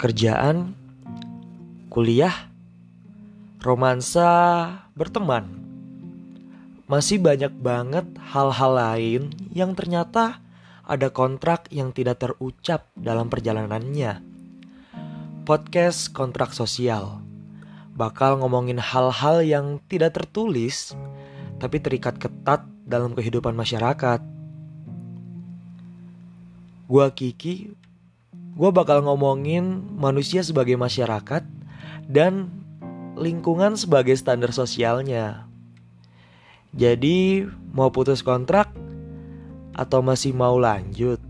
kerjaan, kuliah, romansa, berteman. Masih banyak banget hal-hal lain yang ternyata ada kontrak yang tidak terucap dalam perjalanannya. Podcast Kontrak Sosial bakal ngomongin hal-hal yang tidak tertulis tapi terikat ketat dalam kehidupan masyarakat. Gua Kiki gue bakal ngomongin manusia sebagai masyarakat dan lingkungan sebagai standar sosialnya. Jadi, mau putus kontrak atau masih mau lanjut?